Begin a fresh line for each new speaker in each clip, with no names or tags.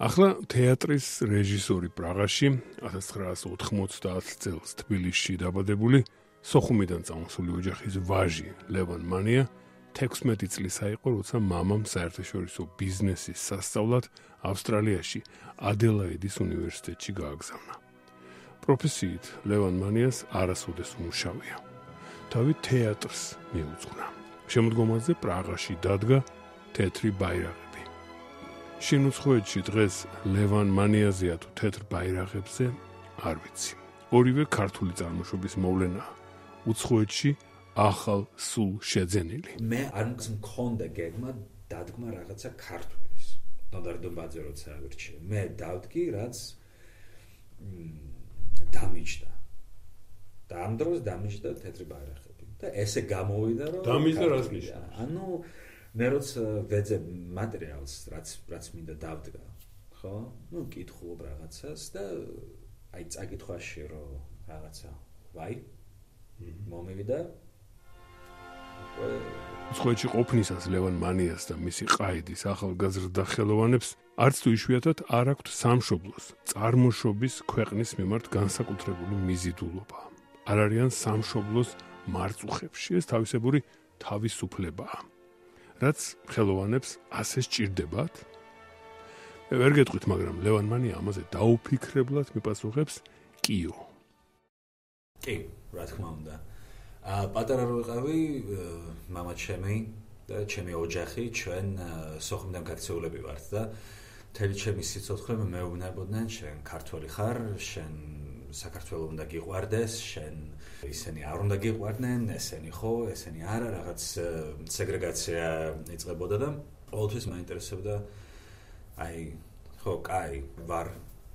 ახლა თეატრის რეჟისორი პრაღაში 1990 წელს თბილისში დაბადებული სოხუმიდან წამოსული ოჯახის ვაჟი ლევან მანია 16 წლისა იყო როცა მამამ საერთაშორისო ბიზნესის სასწავლად ავსტრალიაში ადელაიდის უნივერსიტეტში გააგზავნა. პროფესიით ლევან მანიას არასოდეს უმუშავია. თავი თეატრს მიუძღვნა. შემოდგომაზე პრაღაში დადგა თეთრი ბაირაღი შინუცხოეთში დღეს ლევან მანიაზია თუ თეთრ ბაირაღებზე არ ვიცი. ორივე ქართული წარმოშობის მოვლენა უცხოეთში ახალ სულ შეძენილი.
მე არ მქონდა გეგმა დადგმა რაღაცა ქართულის. ნოდარდობაძე როცა ავირჩიე, მე დავდგი რაც დამიჯდა. და ამ დროს დამიჯდა თეთრი ბაირაღები. და ესე გამოვიდა რომ
დამიჯდა რას ნიშნავს?
ანუ მე როცა ვეძე მასალას რაც რაც მინდა დავდგა ხო? ну კითხულობ რაღაცას და აი წაკითხვაში რომ რაღაცა ვაი მომივიდა.
ცხოეთში ყოფნისას ლევან მანიას და მისი ყაიდის ახალგაზრდა ხელოვანებს არც თუ იშვიათად არ აქვთ სამშობლოს წარმოშობის ქვეყნის მიმართ განსაკუთრებული მიზიდულობა. არ არიან სამშობლოს მარწუხებში ეს თავისებური თავისუფლებაა რაც ხელოვანებს ასე სჭირდებათ? მე ვერ გეტყვით, მაგრამ ლევანმანი ამაზე დაუფიქრებლად მიპასუხებს კიო.
კი, რა თქმა უნდა. აა პატარა რო ვიყავი, мама ჩემი და ჩემი ოჯახი ჩვენ სოხუმიდან გაქცეულები ვართ და თელი ჩემი სიცოცხლე მეუბნებოდნენ, შენ ქართველი ხარ, შენ საქართველოს უნდა გიყვარდეს, შენ ისინი არ უნდა გიყვარდნენ, ესენი ხო, ესენი არა, რაღაც სეგრეგაცია იწყებოდა და ყოველთვის მაინტერესებდა აი ხო, კაი, ვარ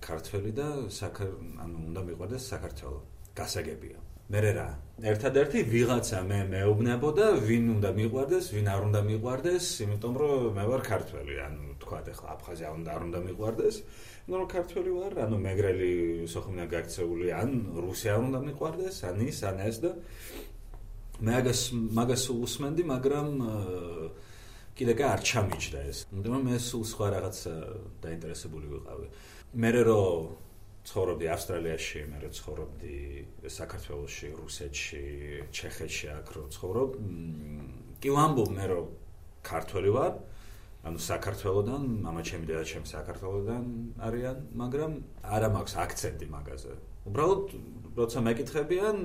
ქართველი და ანუ უნდა მიყვარდეს საქართველოს. გასაგებია. მე რა ერთადერთი ვიღაცა მე მეუბნებოდა ვინ უნდა მიყვარდეს ვინ არ უნდა მიყვარდეს იმიტომ რომ მე ვარ ქართველი ანუ თქვა ახლა აფხაზია უნდა არ უნდა მიყვარდეს ნუ რომ ქართველი ვარ ანუ მეგრელი სოხუმიდან გაქცეული ან რუსი არ უნდა მიყვარდეს ან ის ან ეს და მე აგას მაგას უსმენდი მაგრამ კიდე კი არ ჩამიჯდა ეს. რომ მე სულ სხვა რაღაც დაინტერესებული ვიყავი. მე რომ ცხოვრობდი ავსტრალიაში, მე რო ცხოვრობდი საქართველოში, რუსეთში, ჩეხეთში, აქ რო ცხოვრობ, კი ვამბობ მე რო ქართველი ვარ, ანუ საქართველოსდან, მამაჩემი დედაჩემი საქართველოსდან არიან, მაგრამ არა მაქვს აქცენტი მაგაზე. უბრალოდ როცა მეკითხებიან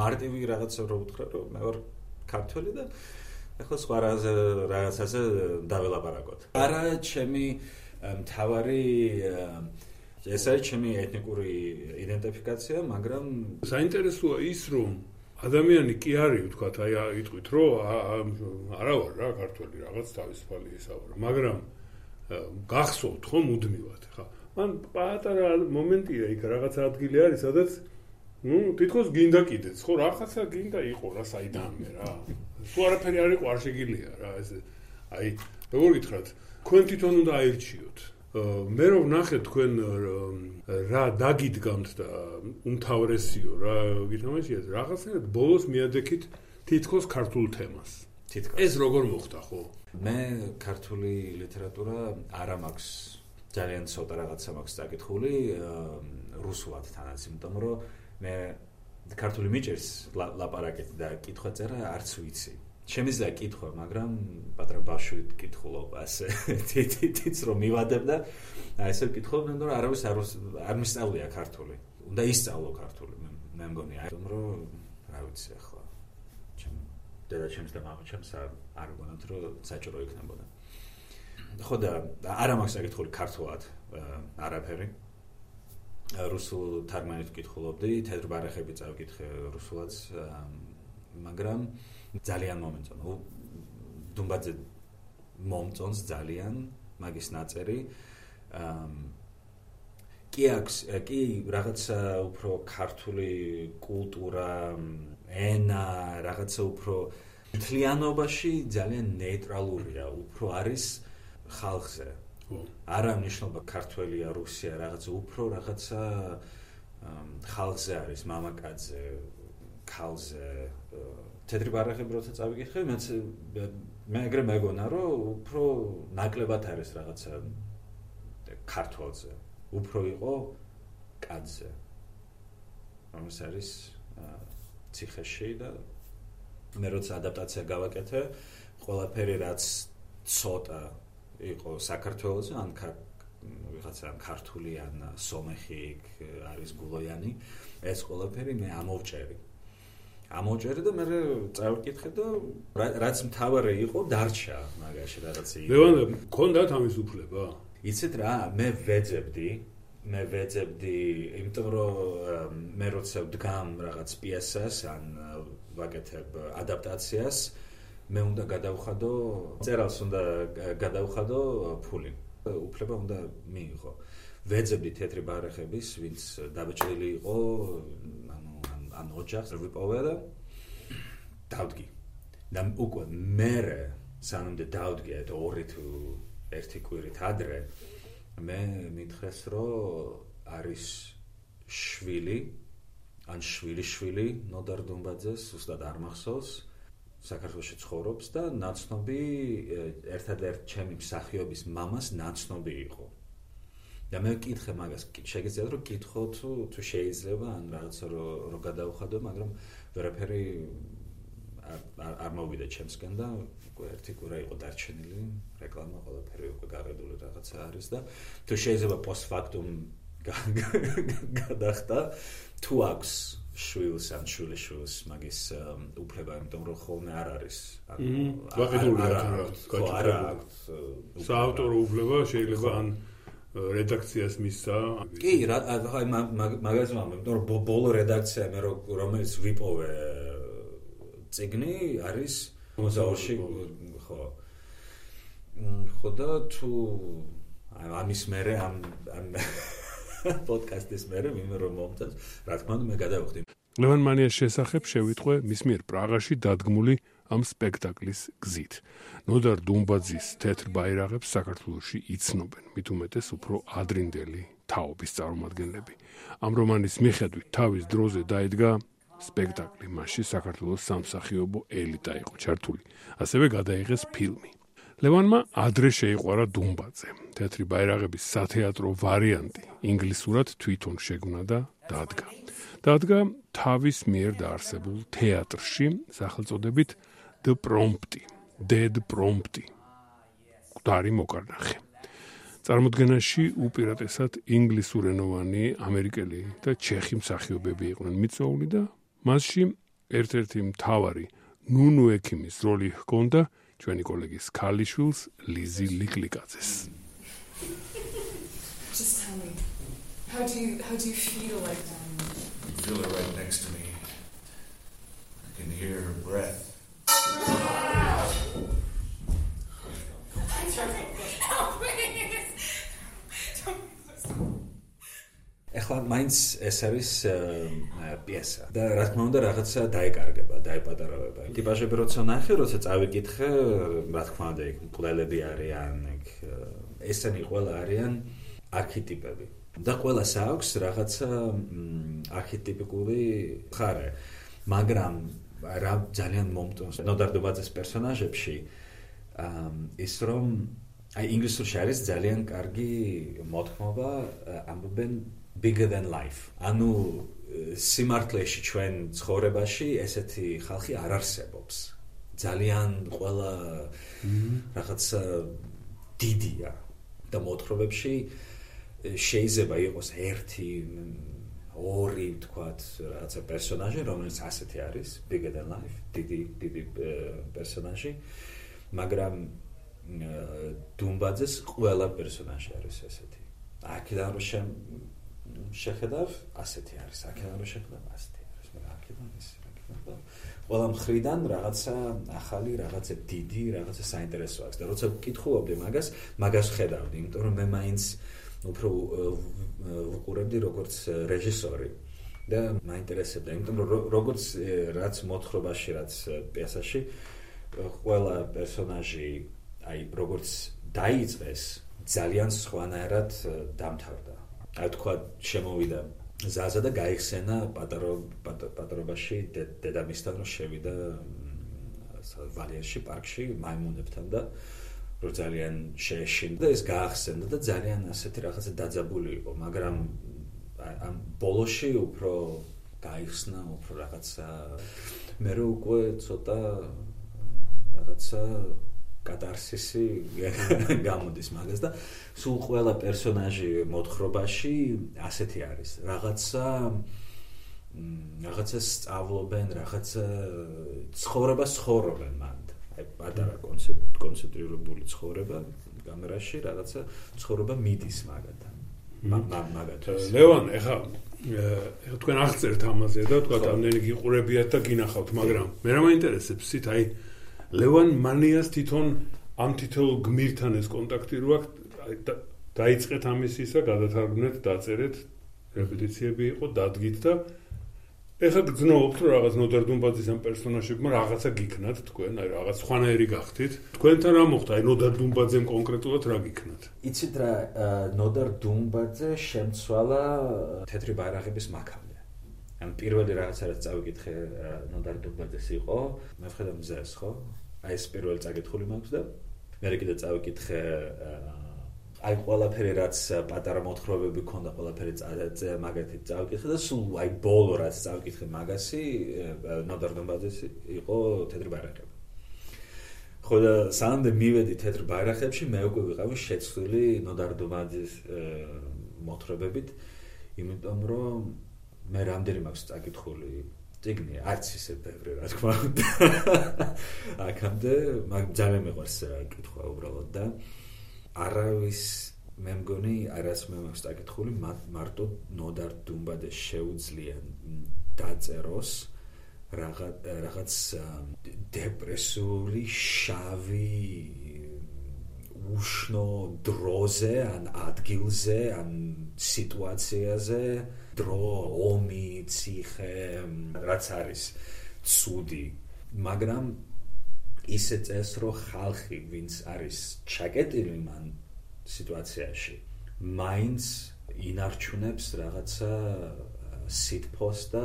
მარტივი რაღაცა რო უთხრა, რომ მე ვარ ქართველი და ახლა სხვა რაღაცაზე დაველაპარაკოთ. არა ჩემი მთავარი ესე ჩემი ეთნიკური იდენტიფიკაცია, მაგრამ
საინტერესოა ის, რომ ადამიანი კი არის, ვთქვათ, აი იტყვით, რომ არა ვარ რა ქართველი რაღაც თავისუფალი ისა ვარ, მაგრამ გახსოვთ ხომ მუდმივად, ხა. მან პატარა მომენტია იქ რაღაც ადგილი არის, სადაც ნუ თითქოს გინდა კიდეც, ხო, რაღაცა გინდა იყო რა საიდანმე რა. თუ არაფერი არ იყო, არ შეგიძლია რა ეს აი როგორ გითხრათ, თქვენ თვითონ უნდა აირჩიოთ. მე რომ ნახე თქვენ რა დაგიდგამთ და უმთავრესიო რა გითამაშიათ რაღაცნაირად ბოლოს მიადექით თითქოს ქართულ თემას. თითქოს. ეს როგორ მოხდა ხო?
მე ქართული ლიტერატურა არა მაქვს ძალიან ცოტა რაღაცა მაქვს დაკითხული რუსულად თანაც იმიტომ რომ მე ქართული მიჭერს ლაპარაკეთ და კითხვა წერა არც ვიცი შემიძლია კითხვა, მაგრამ პატრა ბავშვი კითხულობ ასე. თითიც რომ მივადებ და აი ესე კითხულობ, ნუ არავის არ არ მისწავლია ქართული. უნდა ისწავლო ქართული, მე მგონი, აი რომ რა ვიცი ახლა. ჩემ დედა ჩემს და მამა ჩემს არ არ გონათ რომ საჭირო იქნებოდა. ხო და არა მაქვს საკითხული ქართულად არაფერი. რუსულ თარგმანით კითხულობდი, თეთრ ბარეხები წავკითხე რუსულად, მაგრამ ძალიან მომეწონა. დუმბაძე მომწონს ძალიან მაგის ნაწერი. კი აქვს კი რაღაცა უფრო ქართული კულტურა ენა რაღაცა უფრო მთლიანობაში ძალიან ნეიტრალურია უფრო არის ხალხზე არა ნიშნობა ქართველია რუსია რაღაცა უფრო რაღაცა ხალხზე არის მამაკაცზე ქალზე თეთრი ბარეხები როცა წავიკითხე მეც მე ეგრე მეგონა რომ უფრო ნაკლებად არის რაღაცა ქართველზე. უფრო იყო კაცზე ამას არის ციხეში და მე როცა ადაპტაცია გავაკეთე ყველაფერი რაც ცოტა იყო საქართველოს ან ვიღაცა ქართული ან სომეხი არის გულოიანი ეს ყველაფერი მე ამოვჭერი ამოვჭერი და მე წავიკითხე და რაც მთავარი იყო დარჩა მაგაში რაღაც
იყო ლევან მქონდათ ამის უფლება?
იცით რა მე ვეძებდი მე ვეძებდი იმიტომ რომ მე როცა ვდგამ რაღაც პიესას ან ვაკეთებ ადაპტაციას მე უნდა გადავხადო წერალს უნდა გადავხადო ფული. უფლება უნდა მიიღო. ვეძებდი თეთრი ბარეხების ვინც დაბეჭდილი იყო ან ოჯახს ვიპოვე და დავდგი და უკვე მე სანამდე დავდგი ეს ორი თუ ერთი კვირით ადრე მე მითხეს რომ არის შვილი ან შვილი შვილი ნოდარ დუმბაძეს უბრალოდ არ მახსოვს საქართველოს ცხოვრობს და ნაცნობი ერთადერთ ჩემი მსახიობის მამას ნაცნობი იყო. და მე ვკითხე მაგას, შეგეძლოთ რომ კითხო თუ თუ შეიძლება ან რაღაცა რო რო გადავხადო, მაგრამ ვერაფერი არ არ მოვიდა ჩემსგან და უკვე ერთი კვირა იყო დარჩენილი, რეკლამა ყველაფერი უკვე გაყიდული რაღაცა არის და თუ შეიძლება პოსტფაქტუმ გადახდა. თუ აქვს შვილს ან შვილიშვილს მაგის უფლება იმიტომ რომ ხოლმე არ არის
ანუ ვაყიდული არ აქვს. საავტორო უფლება შეიძლება ან რედაქციას მისცა.
კი რა აი მაგას ვამბობ იმიტომ რომ ბოლო რედაქცია მე რომელიც ვიპოვე ციგნი არის მოზაურში ხო. ხო და თუ ამის მერე ამ ამ პოდკასტის მერე ვინმე რომ მომწევს, რა თქმა უნდა მე გადავხდი.
ლევან მანიას შესახებ შევიტყვე მის მიერ პრაღაში დადგმული ამ სპექტაკლის გზით. ნოდარ დუმბაძის თეთრ ბაირაღებს საქართველოსში იცნობენ, მით უმეტეს უფრო ადრინდელი თაობის წარმომადგენლები. ამ რომანის მიხედვით თავის დროზე დაიდგა სპექტაკლი, მასში საქართველოს სამსახიობო ელიტა იყო ჩართული. ასევე გადაიღეს ფილმი. ლევანმა ადრე შეიყვარა დუმბაძე. თეთრი ბაირაღების სათეატრო ვარიანტი ინგლისურად თვითონ შეგუნა და დადგა. დადგა თავის მიერ დაარსებულ თეატრში სახელწოდებით The Prompt, Dead Prompt. კუდარი მოკარნახე. წარმოდგენაში უპირატესად ინგლისურენოვანი ამერიკელი და ჩეხი მსახიობები იყვნენ მიწოული და მასში ერთ-ერთი მთავარი ნუნუ ექიმის როლი ჰქონდა ჩვენი კოლეგის ქალიშვილს ლიზი ლიკლიკაძეს. Just tell me. How do you how do you feel like that? I feel her right next to me. I can hear her breath. ეხლა მაინც ეს არის პიესა და რა თქმა უნდა რაღაცა დაეკარგება, დაეპატარავება. ტიპაჟები როცა ნახე, როცა წავიკითხე, რა თქმა უნდა, იქ მკვლელები არიან, იქ ესენი ყველა არიან არქეტიპები. და ყველას აქვს რაღაცა არქეტიპიკული ხარე. მაგრამ რა ძალიან მომტონს ნოდარდობაძეს პერსონაჟებში ის რომ აი ინგლისურში არის ძალიან კარგი მოთქმობა ამბობენ bigger than life. ანუ სიმართლეში ჩვენ ცხოვრებაში ესეთი ხალხი არ არსებობს. ძალიან ყველა რაღაც დიდია და მოთხრობებში შეიძლება იყოს ერთი ორი თქვათ რაღაცა პერსონაჟი რომელიც ასეთი არის bigger than life დიდი დიდი პერსონაჟი მაგრამ დუმბაძეს ყველა პერსონაჟი არის ესეთი აქედან რომ შეხედავ, ასეთი არის. აქედან რომ შეხედავ, ასეთი არის. მე აქედან ის აქედან ყველა მხრიდან რაღაცა ახალი, რაღაცა დიდი, რაღაცა საინტერესო აქვს და როცა ვკითხულობდი მაგას, მაგას ხედავდი, იმიტომ რომ მე მაინც
უფრო ვუყურებდი როგორც რეჟისორი და მაინტერესებდა, იმიტომ რომ როგორც რაც მოთხრობაში, რაც პიესაში ყველა პერსონაჟი აი როგორც დაიწყეს ძალიან სხვანაირად დამთავრდა. აი თქვა შემოვიდა ზაზა და გაიხსენა პატარო პატრობაში დედამისთან რომ შევიდა ვალიაში პარკში მაიმუნებთან და რომ ძალიან შეეშინდა ეს გაახსენდა და ძალიან ასეთი რაღაცა დაძაბული იყო მაგრამ ამ ბოლოში უფრო გაიხსნა უფრო რაღაცა მე რო უკვე ცოტა რაღაცა კატარსისი გამოდის მაგას და სულ ყველა პერსონაჟი მოთხრობაში ასეთი არის. რაღაცა რაღაცა სწავლობენ რაღაცა ცხოვრება ცხოვრობენ მან პატარა კონცენტრირებული ცხოვრება კამერაში რაღაცა ცხოვრება მიდის მაგათან. მაგათან
ლევან ეხა ეხა თქვენ აღწერთ ამაზე და თქვა ამდენი გიყურებიათ და გინახავთ მაგრამ მე რა მაინტერესებს სით აი ლევან მანიას თვითონ ამ თითოეულ გმირთან ეს კონტაქტი რო აქვს დაიწყეთ ამის ისა, გადათარგმნეთ, დაწერეთ, რეპეტიციები იყო, დადგით და ეხლა გძნობთ რომ რაღაც ნოდარ დუმბაძის ამ პერსონაჟებმა რაღაცა გიქნათ თქვენ, აი რაღაც ხვანაერი გახდით. თქვენთან რა მოხდა? აი ნოდარ დუმბაძემ კონკრეტულად რა გიქნათ?
იცით რა ნოდარ დუმბაძე შემცვალა თეთრი ბაირაღების მაქამდე. ან პირველი რაღაცა რაც წავიკითხე ნოდარ დუმბაძეს იყო, მე ვხედავ მზეს, ხო? აი ეს პირველი წაკითხული მაქვს და მე კიდე წავიკითხე აი ყველაფერი რაც პატარა მოთხრობები ქონდა ყველაფერი მაგათი წავიკითხე და სულ აი ბოლო რაც წავიკითხე მაგასი ნოდარდონბაძეს იყო თეთრი ბაირაღები ხო და სანდე მივედი თეთრ ბაირაღებში მე უკვე ვიყავი შეცვლილი ნოდარდონბაძის მოთხრობებით იმიტომ რომ მე რამდენი მაქვს წაკითხული ციგნი არც ისე ბევრი რა თქმა უნდა. აქამდე მაგ ძალიან მეყვარს კითხვა უბრალოდ და არავის მე მგონი არას მე მაქვს დაკითხული მარტო ნოდარ დუმბადეს შეუძლია დაწეროს რაღაც რაღაც დეპრესიული შავი უშნო დროზე ან ადგილზე ან სიტუაციაზე დრო, ომი, ციხე, რაც არის ცუდი, მაგრამ ისე წეს რომ ხალხი ვინც არის ჩაკეტილი მან სიტუაციაში, მაინც ინარჩუნებს რაღაცა სიტფოს და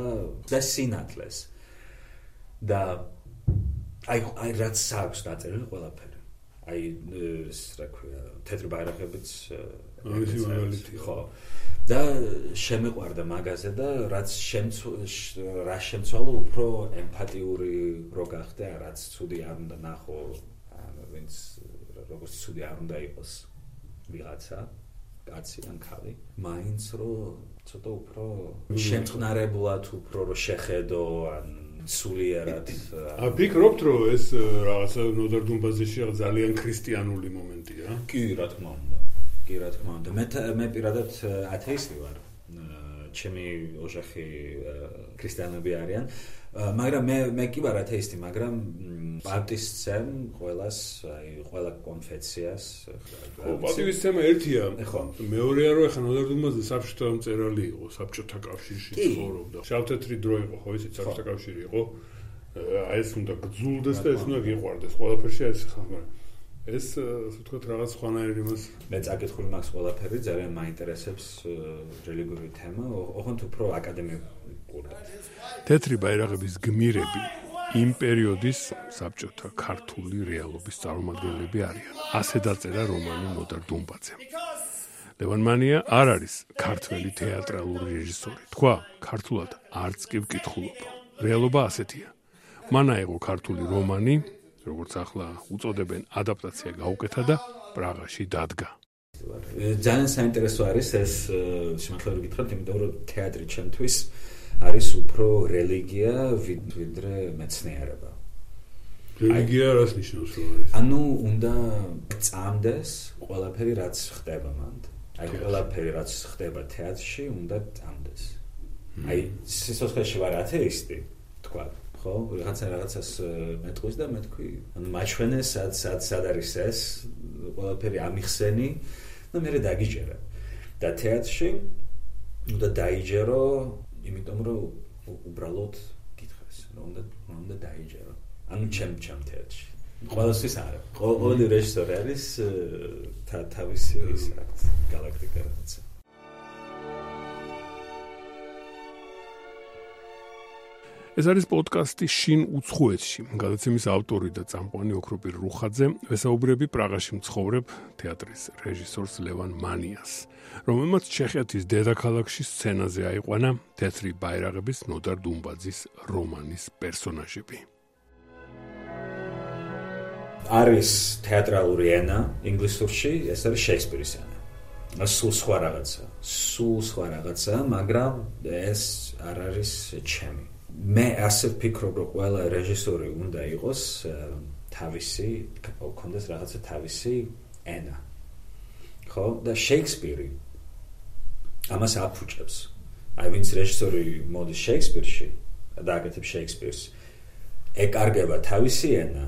და სინათლეს. და აი აი რაც აქვს დაწერილი ყველაფერი. აი ეს რა ქვია, თეთრი ბაირაღებიც
ამისი მაგალითი
ხო. და შემეყვარდა მაგაზე და რაც რა შემცვალო უფრო ემპათიური რო გახდა რაც ცუდი არ უნდა ნახო ვინც როგორც ცუდი არ უნდა იყოს ვიღაცა კაცი ან ქალი მაინც რო ცოტა უფრო შემწყნარებულად უფრო რო შეხედო ან სულიერად
ა ფიქრობთ რომ ეს რაღაცა ნოდარდუმბაზეში ძალიან ქრისტიანული მომენტია.
კი რა თქმა უნდა კი რა თქმა უნდა. მე მე პირადად ათეისტი ვარ. ჩემი ოჯახი ქრისტიანები არიან. მაგრამ მე მე კი ვარ ათეისტი მაგრამ ბაპტისტცემ ყოველას აი ყველა კონფეციას
ხო ბაპტისტცემა ერთია. ხო მეორეა რომ ახლა ნოდარდუმაზე საბჭოთა მწერალი იყო საბჭოთა კავშირში ცხოვრობდა. შავთეთრი დრო იყო ხო ისიც საბჭოთა კავშირი იყო. აი ეს უნდა გძულდეს და ეს უნდა გიყვარდეს ყველაფერში ეს ხა მაგრამ ეს ასე ვთქვათ რაღაც ხვანაერი მას
მე წაკითხული მაქვს ყველაფერი ძალიან მაინტერესებს რელიგიური თემა. ოღონდ უფრო აკადემიური
თეთრი ბაირაღების გმირები იმ პერიოდის საბჭოთა ქართული რეალობის წარმომადგენლები არიან. ასე დაწერა რომანი ნოდარ დუმბაძე. ლევანმანია არ არის ქართველი თეატრალური რეჟისორი. თქვა ქართულად არც კი ვკითხულობ რეალობა ასეთია. მან აიღო ქართული რომანი როგორც ახლა უწოდებენ ადაპტაცია გაუკეთა და პრაღაში დადგა.
ძალიან საინტერესო არის ეს სიმართლე რომ გითხრათ, იმიტომ რომ თეატრი ჩემთვის არის უფრო რელიგია ვიდრე მეცნიერება.
რელიგია რას ნიშნავს რომ არის?
ანუ უნდა წამდეს ყველაფერი რაც ხდება მანდ. აი ყველაფერი რაც ხდება თეატრში უნდა წამდეს. აი სიცოცხლეში ვარ ათეისტი, თქვა. ხო, რაღაცა რაღაცას მეტყვის და მე თქვი, ანუ მაჩვენე სად სად სად არის ეს, ყველაფერი ამიხსენი და მე დაგიჯერა. და თეატრში უნდა დაიჯერო, იმიტომ რომ უბრალოდ გითხეს, რომ უნდა უნდა დაიჯერო. ანუ ჩემ ჩემ თეატრში. ყველასთვის არა. ყოველი რეჟისორი არის თავისი ის აქვს galaktika რაღაცა.
ეს არის პოდკასტი შინ უცხოეთში. გადაცემის ავტორი და წამყვანი ოქროპირ რუხაძე ვესაუბრები პრაღაში მცხოვრებ თეატრის რეჟისორს ლევან მანიას, რომელმაც ჩეხეთის დედაქალაქში სცენაზე აიყვანა თეთრი ბაირაღების ნოდარ დუმბაძის რომანის პერსონაჟები.
არის თეატრალური ენა ინგლისურში, ეს არის შექსპირის ენა. სულ სხვა რაღაცა, სულ სხვა რაღაცა, მაგრამ ეს არ არის ჩემი. მე ასე ვფიქრობ, რომ ყველა რეჟისორი უნდა იყოს თავისი, კონდეს რაღაცა თავისი ენა. ხო, და შექსპირი ამას აფუჭებს. აი ვინც რეჟისორი მოდის შექსპირში და აკეთებს შექსპირს, ეკარგება თავისი ენა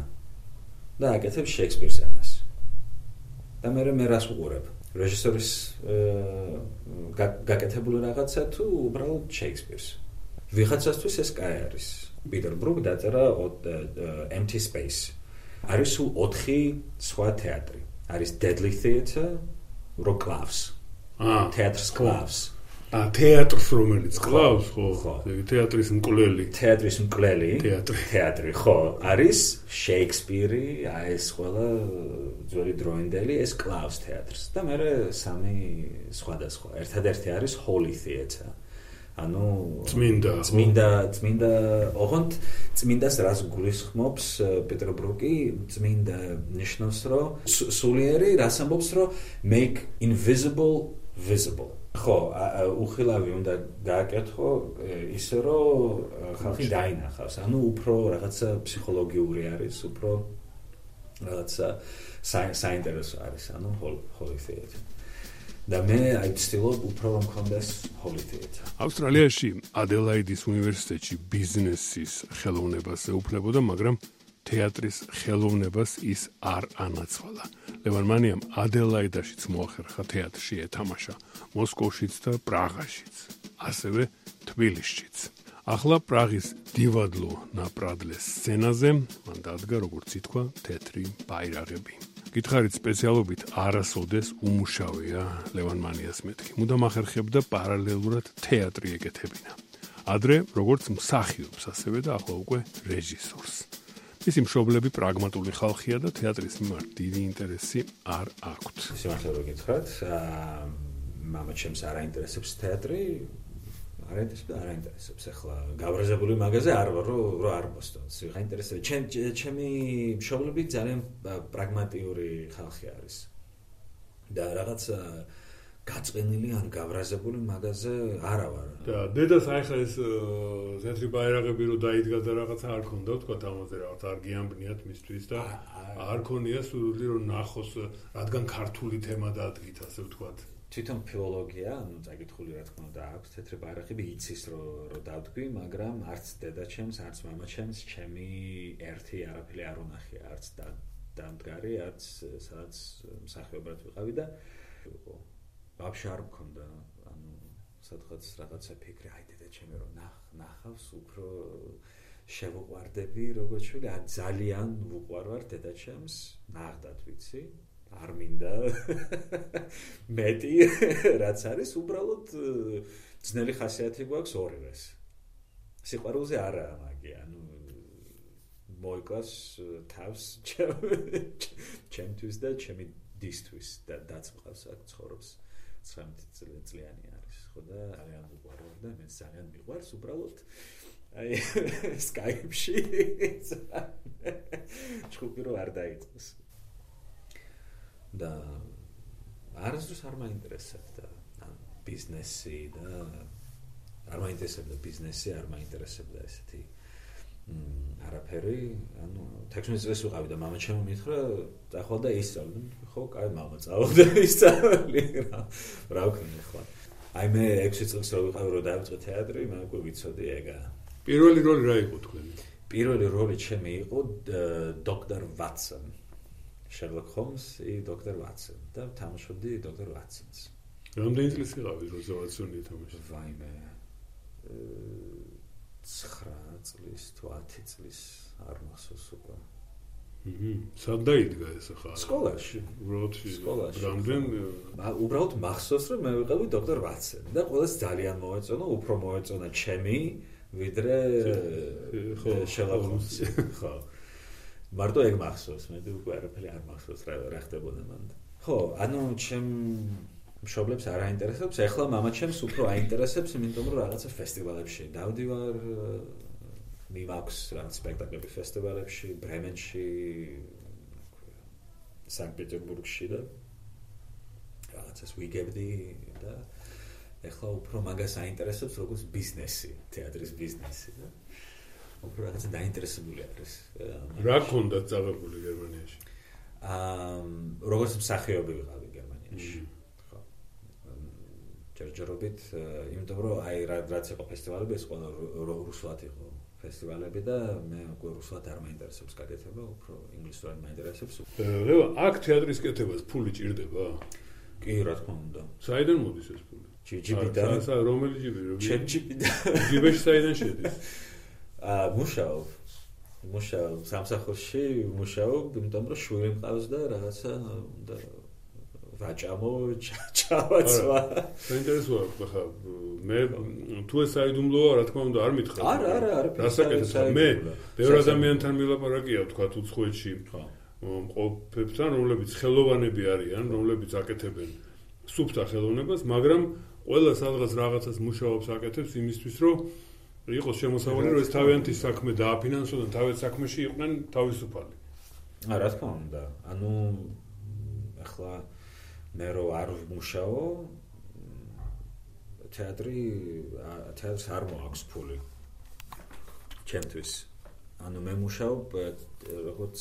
და აკეთებს შექსპირს ენას. და მე მე რას ვუყურებ? რეჟისორის გაკეთებული რაღაცა თუ უბრალოდ შექსპირს? ვიღაცასთვის ეს კაი არის. პიტერ ბრუკ დაწერა empty space. არის სულ 4 სხვა თეატრი. არის deadly theater, rocklaves.
აა,
თეატრს კლავს.
ა თეატრს რომელიც ყავს ხო ხო თეატრის მკვლელი
თეატრის მკვლელი
თეატრი
თეატრი ხო არის შეიქსპირი აი ეს ყველა ძველი დროინდელი ეს კლავს თეატრს და მე სამი სხვადასხვა ერთადერთი არის holy theater ანუ
წმინდა
წმინდა წმინდა ოღონდ წმინდას რას გულისხმობს პეტრობრუკი წმინდა ნიშნავს რომ სულიერი რას ამბობს რომ make invisible visible. ხო უხილავი უნდა გააკეთო ისე რომ ხალხი დაინახავს. ანუ უფრო რაღაცა ფსიქოლოგიური არის უფრო რაღაცა საინტერესო არის ანუ ჰოლიფეიტ და მე აი ვცდილობ უფრო რომ მქონდეს ჰოლიდეით.
ავსტრალიაში ადელაიდის უნივერსიტეტში ბიზნესის ხელოვნებას ეუფლებოდა, მაგრამ თეატრის ხელოვნებას ის არ ანაცვალა. ლევან მანიამ ადელაიდაშიც მოახერხა თეატრში ეთამაშა, მოსკოვშიც და პრაღაშიც, ასევე თბილისშიც. ახლა პრაღის დივადლო ნაპრადლეს სცენაზე მან დადგა როგორც ითქვა თეთრი ბაირაღები. გითხარით სპეციალობით არასოდეს უმუშავეა ლევან მანიას მეთქი. მუდამ ახერხებდა პარალელურად თეატრი ეკეთებინა. ადრე როგორც მსახიობს, ასევე და ახლა უკვე რეჟისორს. მისი მშობლები პრაგმატული ხალხია და თეატრის მიმართ დიდი ინტერესი არ აქვთ.
სიმართლე რომ გითხრათ, აა მამა ჩემს არ აინტერესებს თეატრი, არ ინტერესებს არ ინტერესებს ახლა გავრაზებული მაღაზია არ ვარ რომ რო არ მოსდოს ვიღა ინტერესებს ჩემ ჩემი მშობლები ძალიან პრაგმატიური ხალხი არის. და რაღაც გაწენილი ან გავრაზებული მაღაზია არა ვარ.
და დედას აი ხა ეს ზეთრი ბაირაღები რო დაიდგა და რაღაც არ ქონდა თქვა ამაზე რაღაც არ გიამბნიათ მისთვის და არ ქონია სული რომ ნახოს რადგან ქართული თემა დადგით ასე ვთქვათ
თვითონ ფილოლოგია, ანუ წაკითხული რა თქმა უნდა აქვს თეთრი ბარახები იცის რომ რომ დავთქვი, მაგრამ არც დედაჩემს, არც მამაჩემს ჩემი ერთი არაფერი არ უნახია, არც და დამდგარი, არც სადაც მსახიობად ვიყავი და ვაფშე არ მქონდა, ანუ სადღაც რაღაცა ფიქრი, აი დედაჩემი რომ ნახ, ნახავს უფრო შევუყვარდები, როგორც შვილი, ძალიან ვუყვარვარ დედაჩემს, ნახდათ ვიცი, არ მინდა. მეტი რაც არის უბრალოდ ძნელი ხასიათი გვაქვს ორივეს სიყვარულზე არა მაგი ანუ მოიკლას თავს ჩემთვის და ჩემი დისთვის და დაც მყავს აქ ცხოვრობს. 19 წლიანი არის ხო და ძალიან უყვარვარ და მე ძალიან მიყვარს უბრალოდ აი სკაიპში ჩხუბი რო არ დაიწყოს და არასდროს არ მაინტერესებდა ბიზნესი და არ მაინტერესებდა ბიზნესი, არ მაინტერესებდა ესეთი არაფერი, ანუ 16 წელს ვიყავი და მამა ჩემო მითხრა, წახვალ და ისწავლე. ხო, კაი მამა, წავალ და ისწავლე რა. რა ვქნი ხო? აი მე 6 წელს რო ვიყავი რო დავიწყე თეატრი, მე უკვე ვიცოდი ეგა.
პირველი როლი რა იყო თქვენი?
პირველი როლი ჩემი იყო დოქტორ ვატსონ. Sherlock Holmes-ი დოქტორ ვატსონი და თამაშობდი დოქტორ ვატსონს.
რამდენი წლის იყავი როზავაციონი თამაში?
ვაიმე. 9 წლის თუ 10 წლის არ მახსოვს უკვე.
სად დაიდგა ეს ახლა?
სკოლაში.
უბრალოდ
სკოლაში.
რამდენ
უბრალოდ მახსოვს რომ მე ვიყავი დოქტორ ვაცენ და ყოველს ძალიან მოეწონა, უფრო მოეწონა ჩემი ვიდრე
ხო,
შელახონსი. ხო. მარტო ეგ მახსოვს, მე უკვე არაფერი არ მახსოვს რა რა ხდებოდა მან. ხო, ანუ ჩემ მშობლებს არ აინტერესებს, ეხლა მამაჩემს უფრო აინტერესებს, იმიტომ რომ რაღაცა ფესტივალებში დავდივარ, მიმაქვს რაღაც სპექტაკლები ფესტივალებში, ბრემენში, სანქტ-პეტერბურგში და რაღაცას ვიგებდი და ეხლა უფრო მაგას აინტერესებს როგორც ბიზნესი, თეატრის ბიზნესი და უფრო რაღაცა დაინტერესებული არის.
რა გქონდა წაღებული გერმანიაში?
აა როგორც მსახიობი ვიყავი გერმანიაში. ხო. ჯერჯერობით, იმიტომ რომ აი რაც იყო ფესტივალები, ეს ყველა რუსულად იყო ფესტივალები და მე უკვე რუსულად არ მაინტერესებს გაკეთება, უფრო ინგლისურად მაინტერესებს.
ლევა, აქ თეატრის კეთებას ფული ჭირდება?
კი, რა თქმა უნდა.
საიდან მოდის ეს ფული?
ჯიბიდან.
რომელი ჯიბი?
ჩემ ჯიბიდან.
ჯიბეში საიდან შედის?
აა, მუშაობ. მუშაობ სამსახურში, მუშაობ, იმიტომ რომ შვილი მყავს და რაღაცა და ვაჭამო, ჩავაცვა.
საინტერესოა, ხა მე თუ ეს საიდუმლოა, რა თქმა უნდა, არ მითხრა.
არა, არა, არა.
რასაკეთებ? მე ბევრ ადამიანთან მილაპარაკია, თქვა უცხოეთში. ხო. მყოფებთან, რომლებიც ხელოვანები არიან, რომლებიც აკეთებენ სუფთა ხელოვნებას, მაგრამ ყველა სადღაც რაღაცას მუშაობს, აკეთებს იმისთვის, რომ იყოს შემოსავალი, რომ ეს თავიანთი საქმე დააფინანსონ და თავის საქმეში იყვნენ თავისუფალი.
ა რა თქმა უნდა. ანუ ახლა მე რო არ ვმუშაო თეატრი თეატრს არ მოაქვს ფული. ჩემთვის. ანუ მე მუშაობ როგორც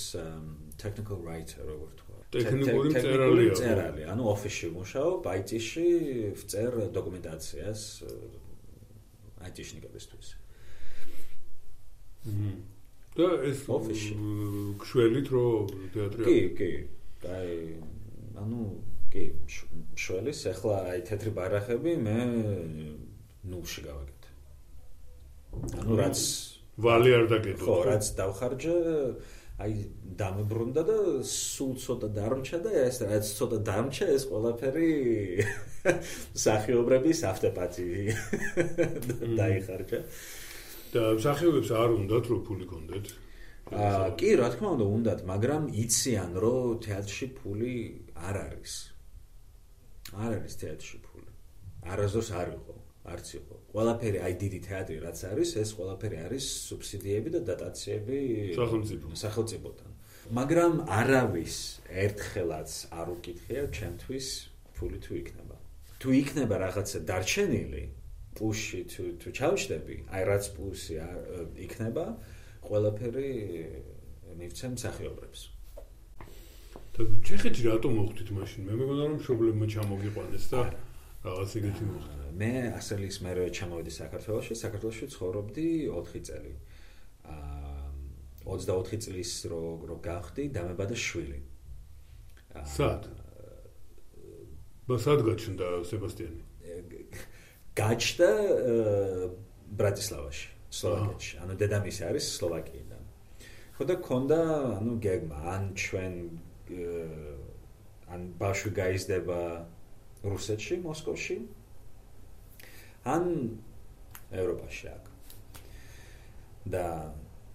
technical writer როგორც თქვა.
ტექნიკური მწერალია.
მწერალი, ანუ ოფისში მუშაობ, IT-ში ვწერ დოკუმენტაციას IT-შნიკებისთვის.
და ეს
ოფისში
გშველით რო თეატრი
კი, კი. აი, ანუ კი, შველის ახლა აი თეთრი ბარახები მე ნულში გავაკეთე. ანუ რაც
ვალი არ დაგედო.
ხო, რაც დავხარჯე აი დამებრუნდა და სულ ცოტა დარჩა და ეს რაც ცოტა დარჩა ეს ყველაფერი სახიობრების ავტოპატი დაიხარჯა.
და სახიობებს არ უნდათ რომ ფული კონდეთ?
აა კი, რა თქმა უნდა, უნდათ, მაგრამ იციან რომ თეატრში ფული არ არის. არ არის თეატრში ფული. არასდროს არ იყო, არც იყო. ყველაფერი აი დიდი თეატრი რაც არის, ეს ყველაფერი არის სუბსიდიები და დატაციები
სახელმწიფო
სახელმწიფოდან. მაგრამ არავის ერთხელაც არ უკითხია ჩემთვის ფული თუ იქნება. თუ იქნება რაღაცა დარჩენილი პუში თუ თუ ჩავშდები, აი რაც პუსი იქნება, ყველაფერი მივცემ
და ჩეხეთში რატომ მოხდით მაშინ? მე მეგონა რომ პრობლემა ჩამოგიყვანეს და რაღაც ეგეთი მოხდა.
მე ასელის მერე ჩამოვედი საქართველოში, საქართველოში ცხოვრობდი 4 წელი. აა 24 წლის რო რო გავხდი, დამებადა შვილი.
სად? ბასად გაჩნდა სებასტიანი.
გაჩნდა ბრატისლავაში, სლოვაკეთში. ანუ დედამისი არის სლოვაკიიდან. ხო და კონდა, ანუ გეგმა, ან ჩვენ ან ბავშვი გაიზრდება რუსეთში, მოსკოვში, ან ევროპაში აქ. და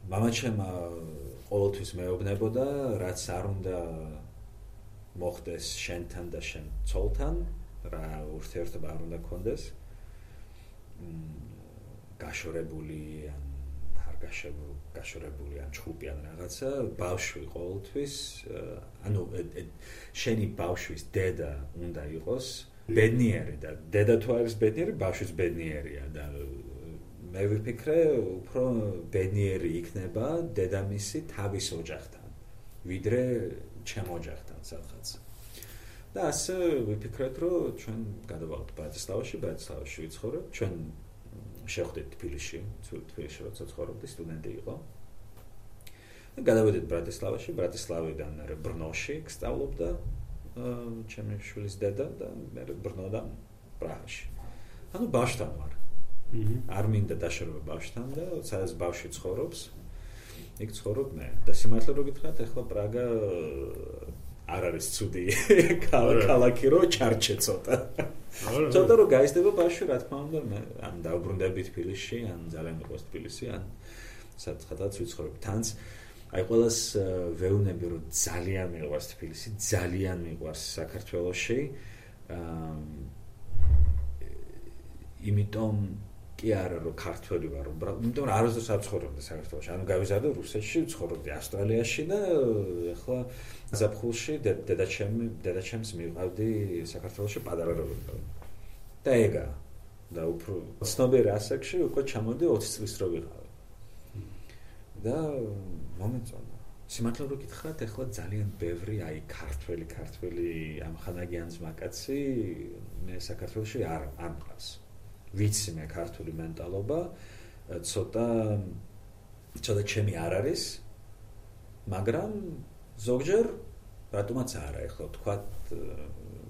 მამაჩემ ყოველთვის მეუბნებოდა, რაც არ უნდა მოხდეს შენთან და შენ ცოლთან, რა ურთიერთობა არ უნდა გქონდეს. გაშორებული ან არ გაშორებული, გაშორებული ან ჩხუბი ან რაღაცა, ბავშვი ყოველთვის, ანუ შენი ბავშვის დედა უნდა იყოს ბედნიერი და დედა თუ არის ბედნიერი, ბავშვიც ბედნიერია და მე ვიფიქრე, უფრო ბედნიერი იქნება დედამისი თავის ოჯახთან, ვიდრე ჩემ ოჯახთან სადღაც. და ასე ვიფიქრეთ, რომ ჩვენ გადავალთ ბრატისლავაში, ბრატისლავაში ვიცხოვრობ, ჩვენ შეხვდით თბილისში, თბილისში როცა ცხოვრობდი, სტუდენტი იყო. და გადავედით ბრატისლავაში, ბრატისლავიდან ბრნოში, სწავლობდა ჩემი შვილის დედა და მე ბრნოდა პრაღაში. ანუ ბავშვთან ვარ. არ მინდა დაშორება ბავშვთან და სადაც ბავშვი ცხოვრობს, იქ ცხოვრობ მე. და სიმართლე რო გითხრათ, ახლა პრაგა არ არის ცუდი ქალაქი რო ჩარჩე ცოტა. ცოტა რო გაიზრდება ბავშვი, რა თქმა უნდა, მე ან დაუბრუნდებით თბილისში, ან ძალიან მიყვარს თბილისი, ან სადღაც ვიცხოვრებ თანც. აი ყოველას ვეუნები რომ ძალიან მიყვარს თბილისი, ძალიან მიყვარს საქართველოსში. აა იმიტომ კი არა რომ ქართველი ვარ, უბრალოდ იმიტომ რომ არასდროს არ ცხოვრობდი საქართველოში. ანუ გავიზარდე რუსეთში, ცხოვრობდი ავსტრალიაში და ახლა ზაფხულში დედაჩემი დედაჩემს მივყავდი საქართველოში პატარა როგორ და ეგა და უფრო ცნობიერ ასაკში უკვე ჩამოდი 20 წლის რო ვიყავი. და მომეწონა. სიმართლე რო გითხრათ, ახლა ძალიან ბევრი აი ქართველი, ქართველი ამ ხანაგიანს მაკაცი მე საქართველოში არ არ მყავს. ვიცი მე ქართული მენტალობა, ცოტა ცოტა ჩემი არ არის. მაგრამ ზოგჯერ რატომაც არა, ეხლა თქვა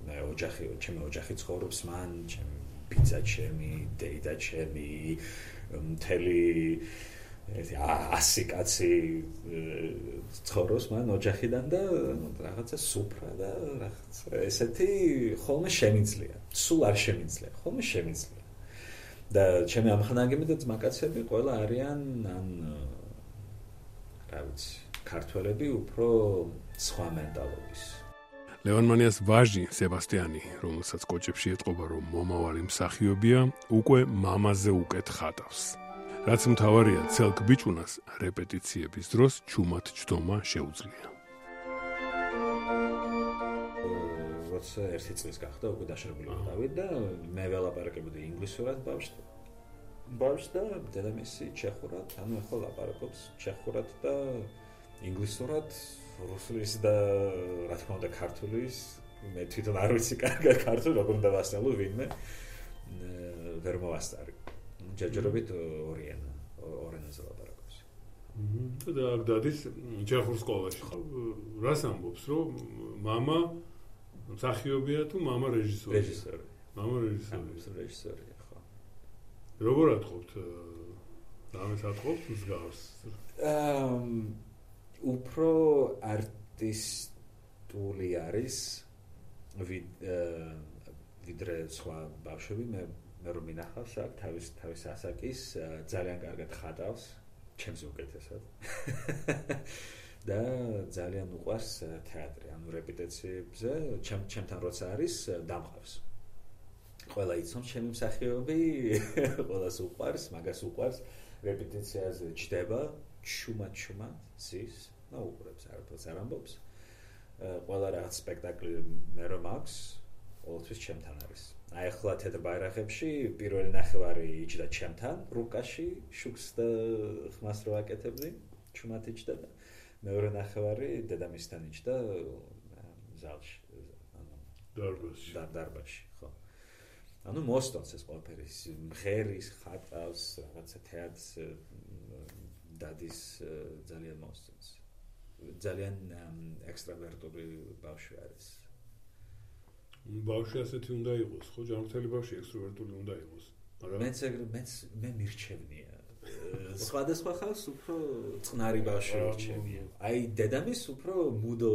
მე ოჯახი, ჩემი ოჯახი ცხოვრობს მან, ჩემი ბიძა ჩემი, დეიდა ჩემი, მთელი ერთი ასი კაცი ცხოვრობს მან ოჯახიდან და რაღაცა სუფრა და რაღაცა ესეთი ხოლმე შემიძლია. სულ არ შემიძლია, ხოლმე შემიძლია. და ჩემი ამხნაგები და ძმაკაცები ყველა არიან ან რა ვიცი, ქართველები უფრო სხვა მენტალობის.
ლევანმანიას ვაჟი სებასტიანი, რომელსაც კოჭებში ეთყობა რომ მომავალი მსახიობია, უკვე მამაზე უკეთ ხატავს. რაც მთავარია, ცელკ ბიჭუნას რეპეტიციების დროს ჩუმად ჯდომა შეუძლია.
როცა ერთი წლის გახდა უკვე დაშრებული დავით და მე ველაპარაკებოდი ინგლისურად ბავშვთან. ბავშვს და დედამისი ჩეხურად, ანუ ახლა ლაპარაკობს ჩეხურად და ინგლისურად, რუსულის და რა თქმა უნდა ქართულის. მე თვითონ არ ვიცი კარგად ქართული, როგორ უნდა ვასწავლო ვინმე. ვერ მოვასწარი. ჯერჯერობით ორი ენა, ორი ენაზე ლაპარაკობს.
აჰა. და აქ დადის ჩეხურ სკოლაში ხო? რას ამბობს, რომ мама მსახიობია თუ мама რეჟისორი?
რეჟისორი.
мама რეჟისორი.
რეჟისორი.
როგორ ატყობთ რამეს ატყობთ მსგავს
აა უფრო არტისტული არის ვიდრე სხვა ბავშვები მე მე რომ მინახავს აქ თავის თავის ასაკის ძალიან კარგად ხატავს ჩემს უკეთესად და ძალიან უყვარს თეატრი ანუ რეპეტიციებზე ჩემ ჩემთან როცა არის დამყავს ყველა იცნობს ჩემი მსახიობი, ყველას უყვარს, მაგას უყვარს. რეპეტიციაზე ჩდება, ჩუმა-ჩუმა, ზის, ნუ უყურებს არაფერს არ ამბობს. ყველა რაღაც სპექტაკლი მე რომ აქვს, ყოველთვის ჩემთან არის. აი ახლა თეთრ ბაირაღებში პირველი ნახევარი იჯდა ჩემთან, რუკაში, შუქს და ხმას რო აკეთებდი, ჩუმად იჯდა და მეორე ნახევარი დედამისთან იჯდა ზალში, ანუ
დარბაზში.
და დარბაზში. ანუ მოსტონს ეს ყველაფერი მღერის ხატავს რაღაცა თეატრს დადის ძალიან მოსტონს ძალიან ექსტრავერტული ბავშვი არის
ბავშვი ასეთი უნდა იყოს ხო? ჯანმრთელი ბავშვი ექსტრავერტული უნდა იყოს
მაგრამ მეც მეც მე მირჩევნია. სხვადასხვა ხალხს უფრო წნარი ბავშვი მირჩევია აი დედამის უფრო მუდო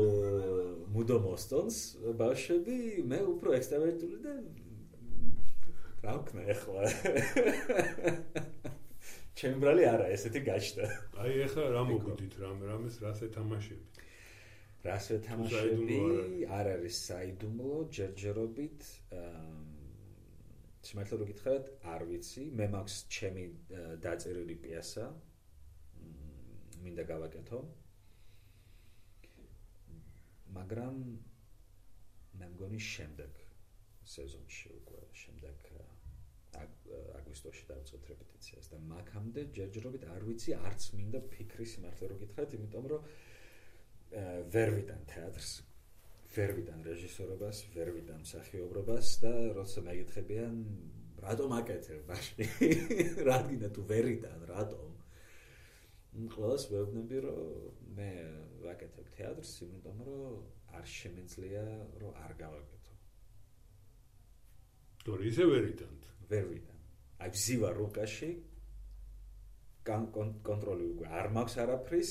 მუდო მოსტონს ბავშვები მე უფრო ექსტრავერტული და რა ვქნა ახლა. ჩემი ბრალი არა ესეთი გაჩნდა.
აი ახლა რა მოგვიდით რამე რამეს რას ეთამაშები
რას ეთამაშები არ არის. საიდუმლო ჯერჯერობით შემართლა რო გითხრათ არ ვიცი. მე მაქვს ჩემი დაწერილი პიესა მინდა გავაკეთო. მაგრამ მე მგონი შემდეგ სეზონში უკვე შემდეგ აგვისტოში დავწყოთ რეპეტიციას და მაგამდე ჯერჯერობით არ ვიცი არც მინდა ფიქრი სიმართლე რო გითხრათ იმიტომ რომ ვერ ვიდან თეატრს ვერ ვიდან რეჟისორობას ვერ ვიდან მსახიობრობას და როცა მეკითხებიან რატომ აკეთებ მაშინ რადგან თუ ვერიდან რატომ ყველას ვეუბნები რომ მე ვაკეთებ თეატრს იმიტომ რომ არ შემეძლია რომ არ გავაკეთო
თორე ისე ვერ იტანთ.
ვერ ვიდან. აი ვზივა რუკაში კონტროლი უკვე არ მაქვს არაფრის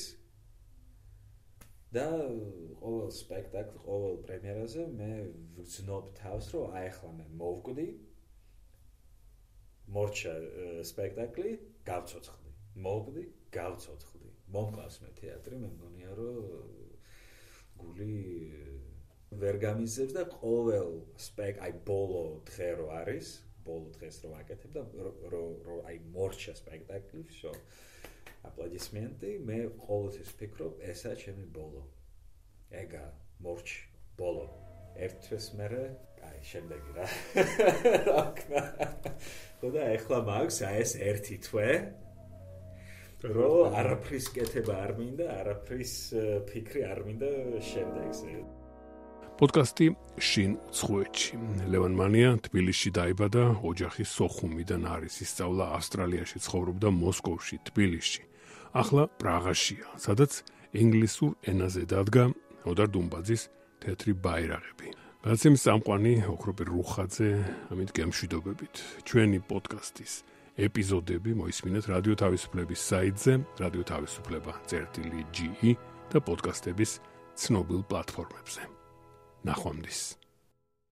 და ყოველ სპექტაკლ, ყოველ პრემიერაზე მე ვგზნობ თავს, რომ აი ახლა მე მოვკვდი მორჩა სპექტაკლი, გავცოცხლი. მოვკვდი, გავცოცხლი. მომყავს მე თეატრი, მე მგონია რომ გული ვერ გამიზებს და ყოველ სპეკ აი ბოლო დღე რო არის, ბოლო დღეს რო აკეთებ და რო რო აი მორჩა სპექტაკლი, შო აპლოდისმენტი, მე ყოველთვის ვფიქრობ, ესა ჩემი ბოლო. ეგა მორჩ ბოლო. ერთვის მერე, აი შემდეგი რა. აკნა. ხოდა ეხლა მაქვს აი ეს ერთი თვე. რო არაფრის კეთება არ მინდა, არაფრის ფიქრი არ მინდა შემდეგზე.
პოდკასტი შინ ცხვეჩი. ლევან მანია თბილისში დაიბადა, ოჯახი სოხუმიდან არის, ისწავლა ავსტრალიაში, ცხოვრობდა მოსკოვში, თბილისში. ახლა პრაღაშია, სადაც ინგლისურ ენაზე დადგა ოდარ დუმბაძის თეთრი ბაირაღები. გაცემის წამყვანი ოქროპი რუხაძე, ამით გემშვიდობებით. ჩვენი პოდკასტის ეპიზოდები მოისმინეთ რადიო თავისუფლების საიტზე, რადიო თავისუფლება.ge და პოდკასტების ცნობილ პლატფორმებზე. ნახვამდის